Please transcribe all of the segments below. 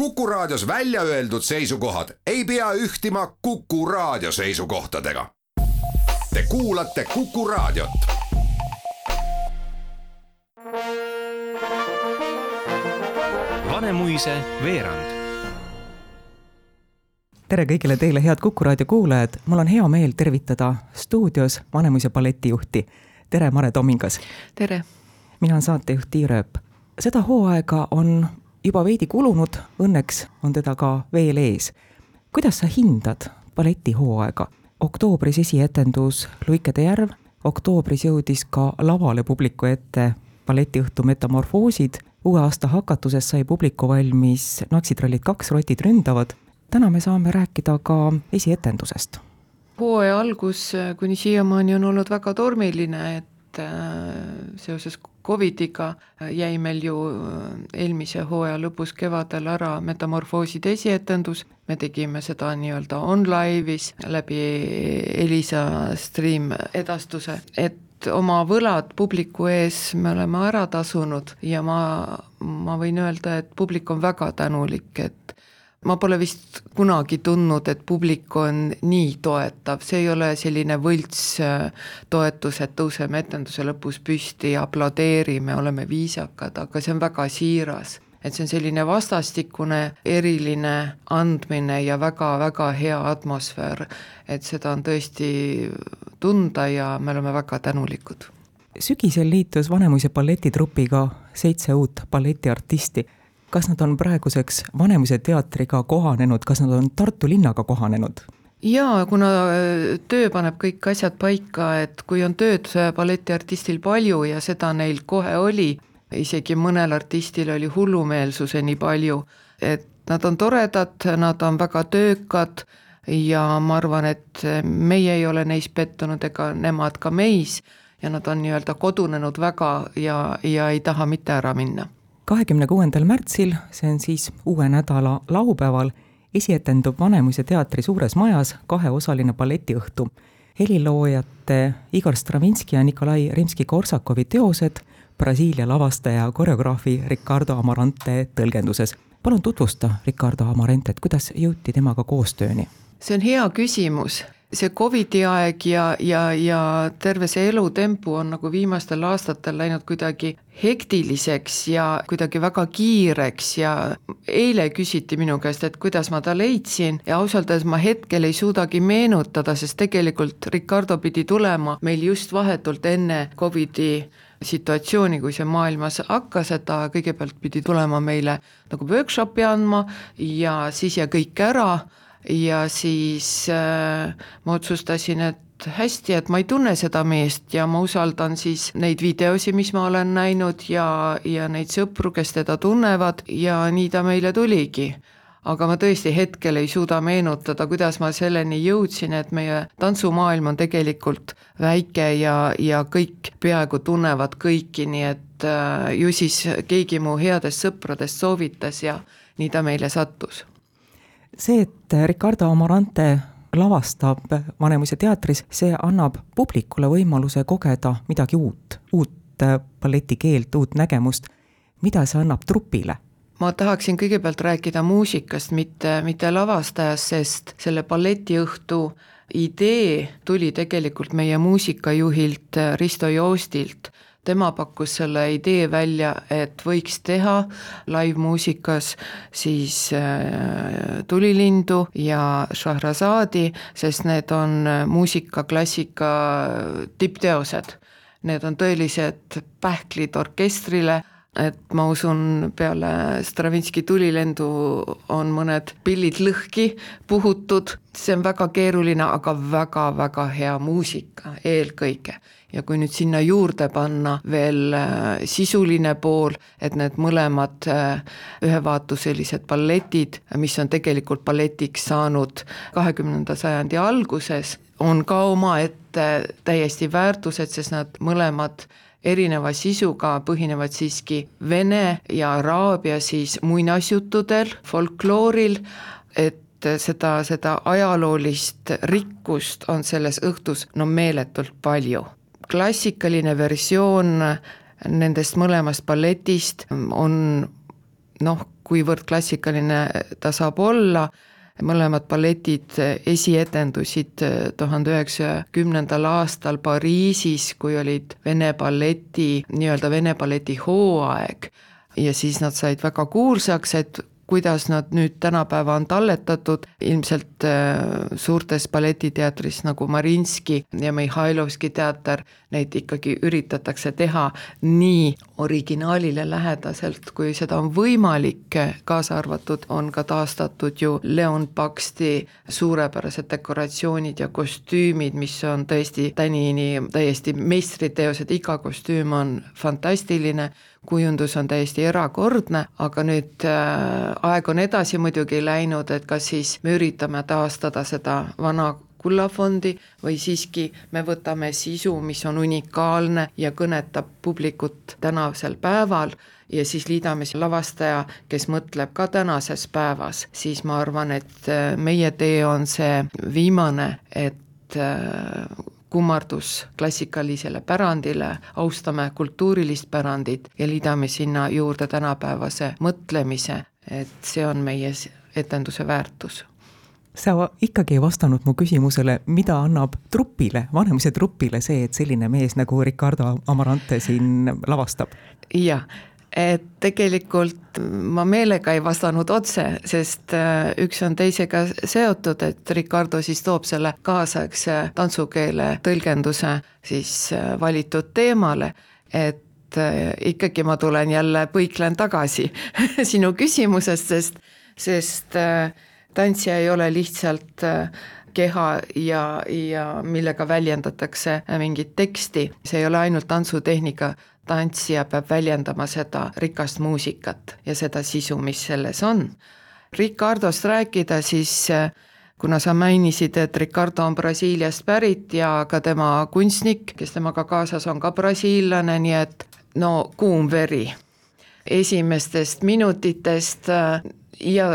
Kuku Raadios välja öeldud seisukohad ei pea ühtima Kuku Raadio seisukohtadega. Te kuulate Kuku Raadiot. Vanemuise veerand tere kõigile teile, head Kuku raadio kuulajad, mul on hea meel tervitada stuudios Vanemuise balletijuhti. tere, Mare Tomingas! tere! mina olen saatejuht Tiir Ööp. seda hooaega on juba veidi kulunud, õnneks on teda ka veel ees. kuidas sa hindad balletihooaega? oktoobris esietendus Luikede järv, oktoobris jõudis ka lavale publiku ette balletiõhtu Metamorfoosid, uue aasta hakatuses sai publiku valmis Naksitrallid kaks, rotid ründavad. täna me saame rääkida ka esietendusest. hooaja algus kuni siiamaani on olnud väga tormiline, et Äh, seoses Covidiga jäi meil ju äh, eelmise hooaja lõpus kevadel ära Metamorfooside esietendus, me tegime seda nii-öelda on-live'is läbi Elisa stream edastuse, et oma võlad publiku ees me oleme ära tasunud. Ja ma, ma võin öelda, et publik on väga tänulik, et ma pole vist kunagi tundnud, et publik on nii toetav, see ei ole selline võlts äh, toetus, et tõuseme etenduse lõpus püsti ja aplodeerime, oleme viisakad, aga see on väga siiras. et see on selline vastastikune eriline andmine ja väga-väga hea atmosfäär, et seda on tõesti tunda ja me oleme väga tänulikud. Sügisel liitus Vanemuise balletitrupiga seitse uut balletiartisti kas nad on praeguseks Vanemuise teatriga kohanenud, kas nad on Tartu linnaga kohanenud? jaa, kuna äh, töö paneb kõik asjad paika, et kui on tööd balletiartistil palju ja seda neil kohe oli, isegi mõnel artistil oli hullumeelsuseni palju, et nad on toredad, nad on väga töökad ja ma arvan, et meie ei ole neis pettunud ega nemad ka meis ja nad on nii-öelda kodunenud väga ja, ja ei taha mitte ära minna kahekümne kuuendal märtsil, see on siis uue nädala laupäeval, esietendub Vanemuise teatri suures majas kaheosaline balletiõhtu. heliloojate Igor Stravinski ja Nikolai Rimski-Korsakovi teosed Brasiilia lavastaja koreograafi Ricardo Amarante tõlgenduses. palun tutvusta Ricardo Amarantet, kuidas jõuti temaga koostööni? see on hea küsimus see Covidi aeg ja, ja, ja terve see elutempo on nagu viimastel aastatel läinud kuidagi hektiliseks ja kuidagi väga kiireks ja eile küsiti minu käest, et kuidas ma ta leidsin ja ausalt öeldes ma hetkel ei suudagi meenutada, sest tegelikult Ricardo pidi tulema meil just vahetult enne Covidi situatsiooni, kui see maailmas hakkas, et ta kõigepealt pidi tulema meile nagu workshopi andma ja siis ja kõik ära ja siis äh, ma otsustasin, et hästi, et ma ei tunne seda meest ja ma usaldan siis neid videosi, mis ma olen näinud ja, ja neid sõpru, kes teda tunnevad ja nii ta meile tuligi. aga ma tõesti hetkel ei suuda meenutada, kuidas ma selleni jõudsin, et meie tantsumaailm on tegelikult väike ja, ja kõik peaaegu tunnevad kõiki, nii et äh, ju siis keegi mu headest sõpradest soovitas ja nii ta meile sattus see, et Ricardo Amarante lavastab Vanemuise teatris, see annab publikule võimaluse kogeda midagi uut, uut balletikeelt, uut nägemust. mida see annab trupile? ma tahaksin kõigepealt rääkida muusikast, mitte, mitte lavastajast, sest selle balletiõhtu idee tuli tegelikult meie muusikajuhilt Risto Joostilt tema pakkus selle idee välja, et võiks teha live-muusikas siis äh, Tulilindu ja Shahrazadi, sest need on muusikaklassika tippteosed. Need on tõelised pähklid orkestrile et ma usun, peale Stravinski tulilendu on mõned pillid lõhki puhutud, see on väga keeruline, aga väga-väga hea muusika eelkõige. Ja kui nüüd sinna juurde panna veel äh, sisuline pool, et need mõlemad äh, ühevaatuselised balletid, mis on tegelikult balletiks saanud kahekümnenda sajandi alguses, on ka omaette täiesti väärtused, sest nad mõlemad erineva sisuga põhinevad siiski vene ja araabia siis muinasjuttudel, folklooril, et seda, seda ajaloolist rikkust on selles õhtus no meeletult palju. klassikaline versioon nendest mõlemast balletist on noh, kuivõrd klassikaline ta saab olla mõlemad balletid esietendusid tuhande üheksasaja kümnendal aastal Pariisis, kui olid Vene balleti, nii-öelda Vene balleti hooaeg. Ja siis nad said väga kuulsaks, et kuidas nad nüüd tänapäeva on talletatud, ilmselt äh, suurtes balletiteatris nagu Marinski ja Mihhailovski teater, neid ikkagi üritatakse teha nii originaalile lähedaselt, kui seda on võimalik, kaasa arvatud on ka taastatud ju Leon Paksti suurepärased dekoratsioonid ja kostüümid, mis on tõesti Tänini täiesti meistriteosed, iga kostüüm on fantastiline kujundus on täiesti erakordne, aga nüüd äh, aeg on edasi muidugi läinud, et kas siis me üritame taastada seda vana kullafondi või siiski me võtame sisu, mis on unikaalne ja kõnetab publikut tänasel päeval ja siis liidame lavastaja, kes mõtleb ka tänases päevas, siis ma arvan, et äh, meie tee on see viimane, et äh, kummardus klassikalisele pärandile, austame kultuurilist pärandit ja liidame sinna juurde tänapäevase mõtlemise, et see on meie etenduse väärtus sa ikkagi ei vastanud mu küsimusele, mida annab trupile, Vanemuise trupile see, et selline mees nagu Ricardo Amarante siin lavastab? jah, et tegelikult ma meelega ei vastanud otse, sest äh, üks on teisega seotud, et Ricardo siis toob selle kaasaegse tantsukeele tõlgenduse siis äh, valitud teemale, et äh, ikkagi ma tulen jälle, põiklen tagasi sinu küsimusest, sest, sest tantsija ei ole lihtsalt keha ja, ja millega väljendatakse mingit teksti, see ei ole ainult tantsutehnika, tantsija peab väljendama seda rikast muusikat ja seda sisu, mis selles on. Ricardost rääkida, siis kuna sa mainisid, et Ricardo on Brasiiliast pärit ja ka tema kunstnik, kes temaga kaasas on ka brasiillane, nii et no kuum veri. esimestest minutitest ja,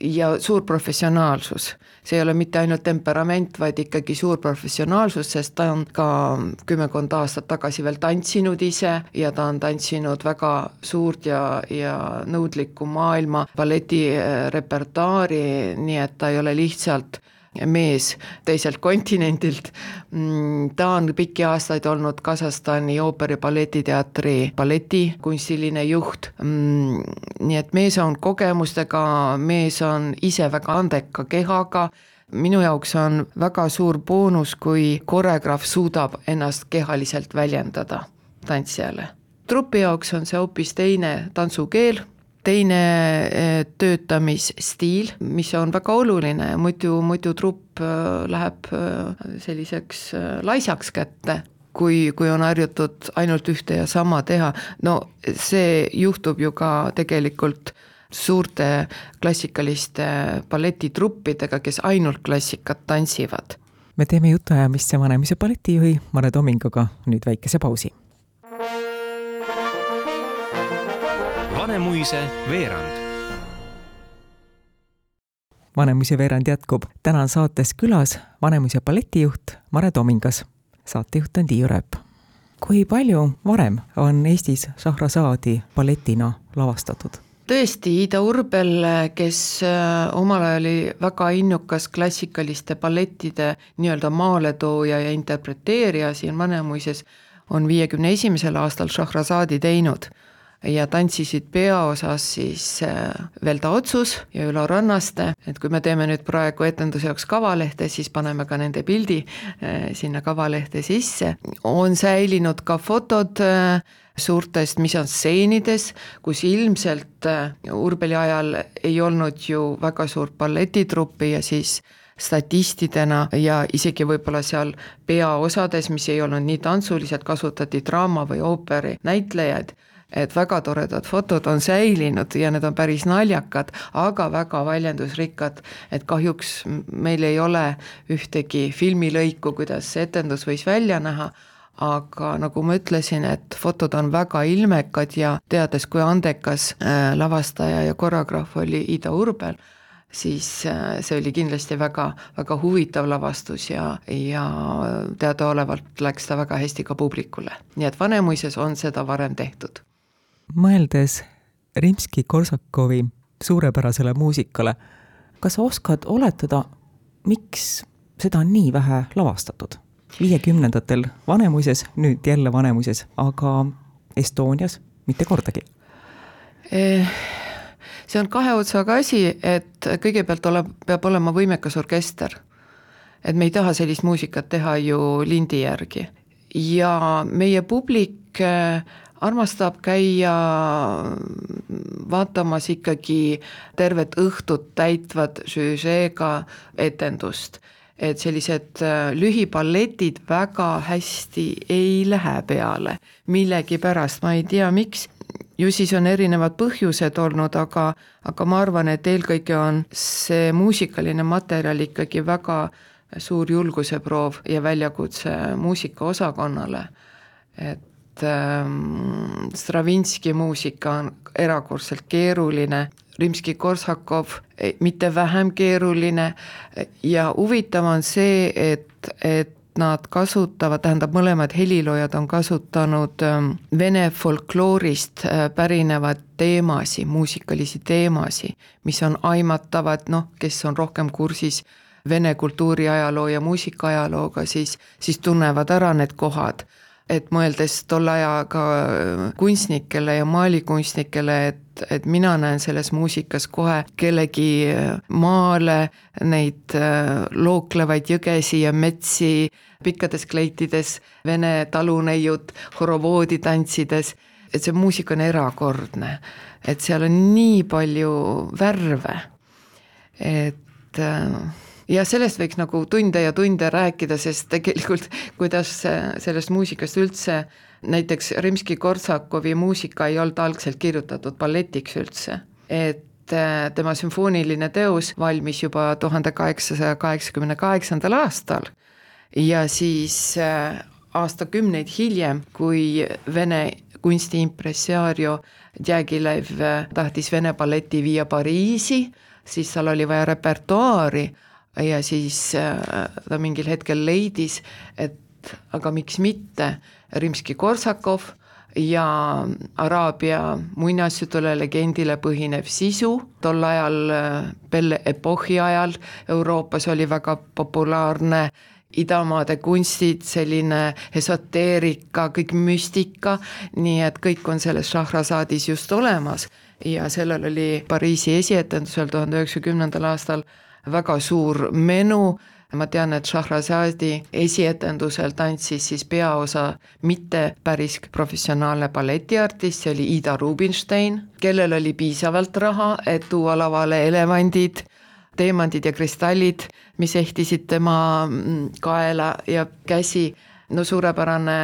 ja suur professionaalsus. See ei ole mitte ainult temperament, vaid ikkagi suur professionaalsus, sest ta on ka kümmekond aastat tagasi veel tantsinud ise ja ta on tantsinud väga suurt ja, ja nõudlikku maailma balletirepertuaari, nii et ta ei ole lihtsalt mees teiselt kontinendilt. Mm, ta on pikki aastaid olnud Kasahstani ooperi balletiteatri balletikunstiline juht. Mm, nii et mees on kogemustega, mees on ise väga andeka kehaga minu jaoks on väga suur boonus, kui koreograaf suudab ennast kehaliselt väljendada tantsijale. trupi jaoks on see hoopis teine tantsukeel teine eh, töötamisstiil, mis on väga oluline, muidu, muidu trupp eh, läheb eh, selliseks laisaks kätte kui, kui on harjutud ainult ühte ja sama teha, no see juhtub ju ka tegelikult suurte klassikaliste balletitruppidega, kes ainult klassikat tantsivad. me teeme jutuajamist Vanemuise balletijuhi Mare Tomingoga nüüd väikese pausi Vanemuise veerand. Vanemuise veerand jätkub. täna on saates külas Vanemuise balletijuht Mare Tomingas. saatejuht on Tiiu Rööp. kui palju varem on Eestis Šahrasaadi balletina lavastatud? tõesti, Ida Urbel, kes äh, omal ajal oli väga innukas klassikaliste ballettide nii-öelda maaletooja ja interpreteerija siin Vanemuises, on viiekümne esimesel aastal Šahrasaadi teinud ja tantsisid peaosas siis äh, Velda Otsus ja Ülo Rannaste, et kui me teeme nüüd praegu etenduse jaoks kavalehte, siis paneme ka nende pildi äh, sinna kavalehte sisse, on säilinud ka fotod äh, suurtest misansseenides, kus ilmselt Urbeli ajal ei olnud ju väga suurt balletitruppi ja siis statistidena ja isegi võib-olla seal peaosades, mis ei olnud nii tantsulised, kasutati draama või ooperi näitlejaid et väga toredad fotod on säilinud ja need on päris naljakad, aga väga väljendusrikkad, et kahjuks meil ei ole ühtegi filmilõiku, kuidas see etendus võis välja näha, aga nagu ma ütlesin, et fotod on väga ilmekad ja teades, kui andekas äh, lavastaja ja koreograaf oli Ida Urbel, siis äh, see oli kindlasti väga, väga huvitav lavastus ja, ja teadaolevalt läks ta väga hästi ka publikule. nii et Vanemuises on seda varem tehtud mõeldes Rimski-Korsakovi suurepärasele muusikale. kas sa oskad oletada, miks seda on nii vähe lavastatud? viiekümnendatel Vanemuises, nüüd jälle Vanemuises, aga Estonias mitte kordagi eh see on kahe otsaga asi, et kõigepealt ole, peab olema võimekas orkester. et me ei taha sellist muusikat teha ju lindi järgi. ja meie publik eh, armastab käia vaatamas ikkagi tervet õhtut täitvat žüžeega etendust. et sellised äh, lühipalletid väga hästi ei lähe peale, millegipärast, ma ei tea, miks, ju siis on erinevad põhjused olnud, aga, aga ma arvan, et eelkõige on see muusikaline materjal ikkagi väga suur julguseproov ja väljakutse muusikaosakonnale. et et ähm, Stravinski muusika on erakordselt keeruline, Rimski-Korsakov mitte vähem keeruline. Ja huvitav on see, et, et nad kasutavad, tähendab, mõlemad heliloojad on kasutanud ähm, vene folkloorist äh, pärinevaid teemasid, muusikalisi teemasid, mis on aimatavad, noh, kes on rohkem kursis vene kultuuriajaloo ja muusikaajalooga, siis, siis tunnevad ära need kohad et mõeldes tolle ajaga kunstnikele ja maalikunstnikele, et, et mina näen selles muusikas kohe kellegi maale neid äh, looklevaid jõgesi ja metsi pikkades kleitides, vene taluneiud horovoodi tantsides, et see muusika on erakordne. et seal on nii palju värve, et äh, ja sellest võiks nagu tunde ja tunde rääkida, sest tegelikult kuidas sellest muusikast üldse näiteks Rimski-Korsakovi muusika ei olnud algselt kirjutatud balletiks üldse, et äh, tema sümfooniline teos valmis juba tuhande kaheksasaja kaheksakümne kaheksandal aastal. Ja siis äh, aastakümneid hiljem, kui Vene kunstiimpressario Djagilev äh, tahtis Vene balleti viia Pariisi, siis tal oli vaja repertuaari ja siis äh, ta mingil hetkel leidis, et aga miks mitte, Rimski-Korsakov ja Araabia muinasjutule, legendile põhinev sisu, tol ajal, Belle äh, epohhi ajal Euroopas oli väga populaarne idamaade kunstid, selline esoteerika, kõik müstika, nii et kõik on selles Šahrazadis just olemas. Ja sellel oli Pariisi esietendusel tuhande üheksasaja kümnendal aastal väga suur menu, ma tean, et Shahrazadi esietendusel tantsis siis peaosa mitte päris professionaalne balletiartist, see oli Ida Rubinstein, kellel oli piisavalt raha, et tuua lavale elevandid, teemandid ja kristallid, mis ehtisid tema mm, kaela ja käsi no suurepärane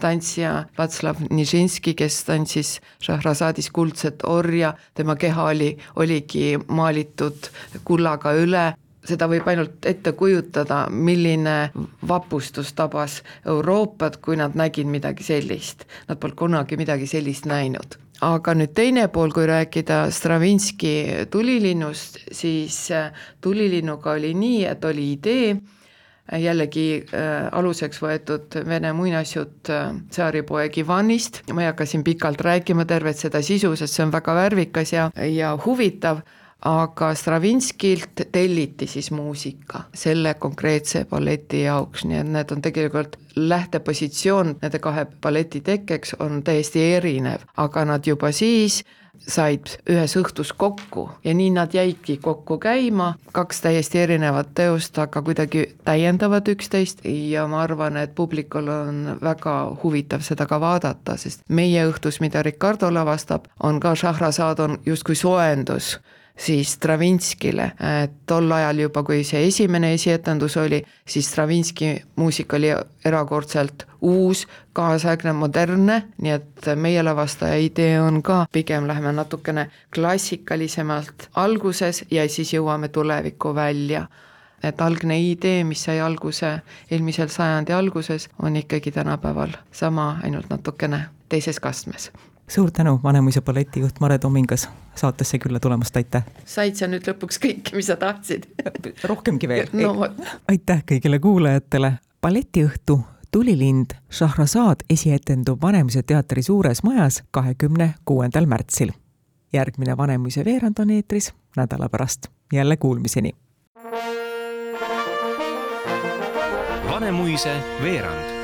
tantsija Vatslav Nižinski, kes tantsis Šahrazadis kuldset orja, tema keha oli, oligi maalitud kullaga üle, seda võib ainult ette kujutada, milline vapustus tabas Euroopat, kui nad nägid midagi sellist. Nad polnud kunagi midagi sellist näinud. Aga nüüd teine pool, kui rääkida Stravinski tulilinnust, siis tulilinnuga oli nii, et oli idee jällegi äh, aluseks võetud vene muinasjutt äh, tsaaripoeg Ivanist, ma ei hakka siin pikalt rääkima tervet seda sisu, sest see on väga värvikas ja, ja huvitav, aga Stravinskilt telliti siis muusika selle konkreetse balleti jaoks, nii et need on tegelikult lähtepositsioon nende kahe balleti tekkeks on täiesti erinev, aga nad juba siis said ühes õhtus kokku ja nii nad jäidki kokku käima, kaks täiesti erinevat teost, aga kuidagi täiendavad üksteist ja ma arvan, et publikul on väga huvitav seda ka vaadata, sest meie õhtus, mida Ricardo lavastab, on ka Šahrazad on justkui soojendus siis Stravinskile, et tol ajal juba, kui see esimene esietendus oli, siis Stravinski muusika oli erakordselt uus, kaasaegne, modernne, nii et meie lavastaja idee on ka, pigem läheme natukene klassikalisemalt alguses ja siis jõuame tulevikku välja. Et algne idee, mis sai alguse eelmisel sajandi alguses, on ikkagi tänapäeval sama, ainult natukene teises kastmes suur tänu, Vanemuise balletijuht Mare Tomingas saatesse külla tulemast, aitäh! said sa nüüd lõpuks kõike, mis sa tahtsid rohkemgi veel no.? aitäh kõigile kuulajatele, balletiõhtu Tulilind Šahrasaad esietendub Vanemuise teatri suures majas kahekümne kuuendal märtsil. järgmine Vanemuise veerand on eetris nädala pärast. jälle kuulmiseni! Vanemuise veerand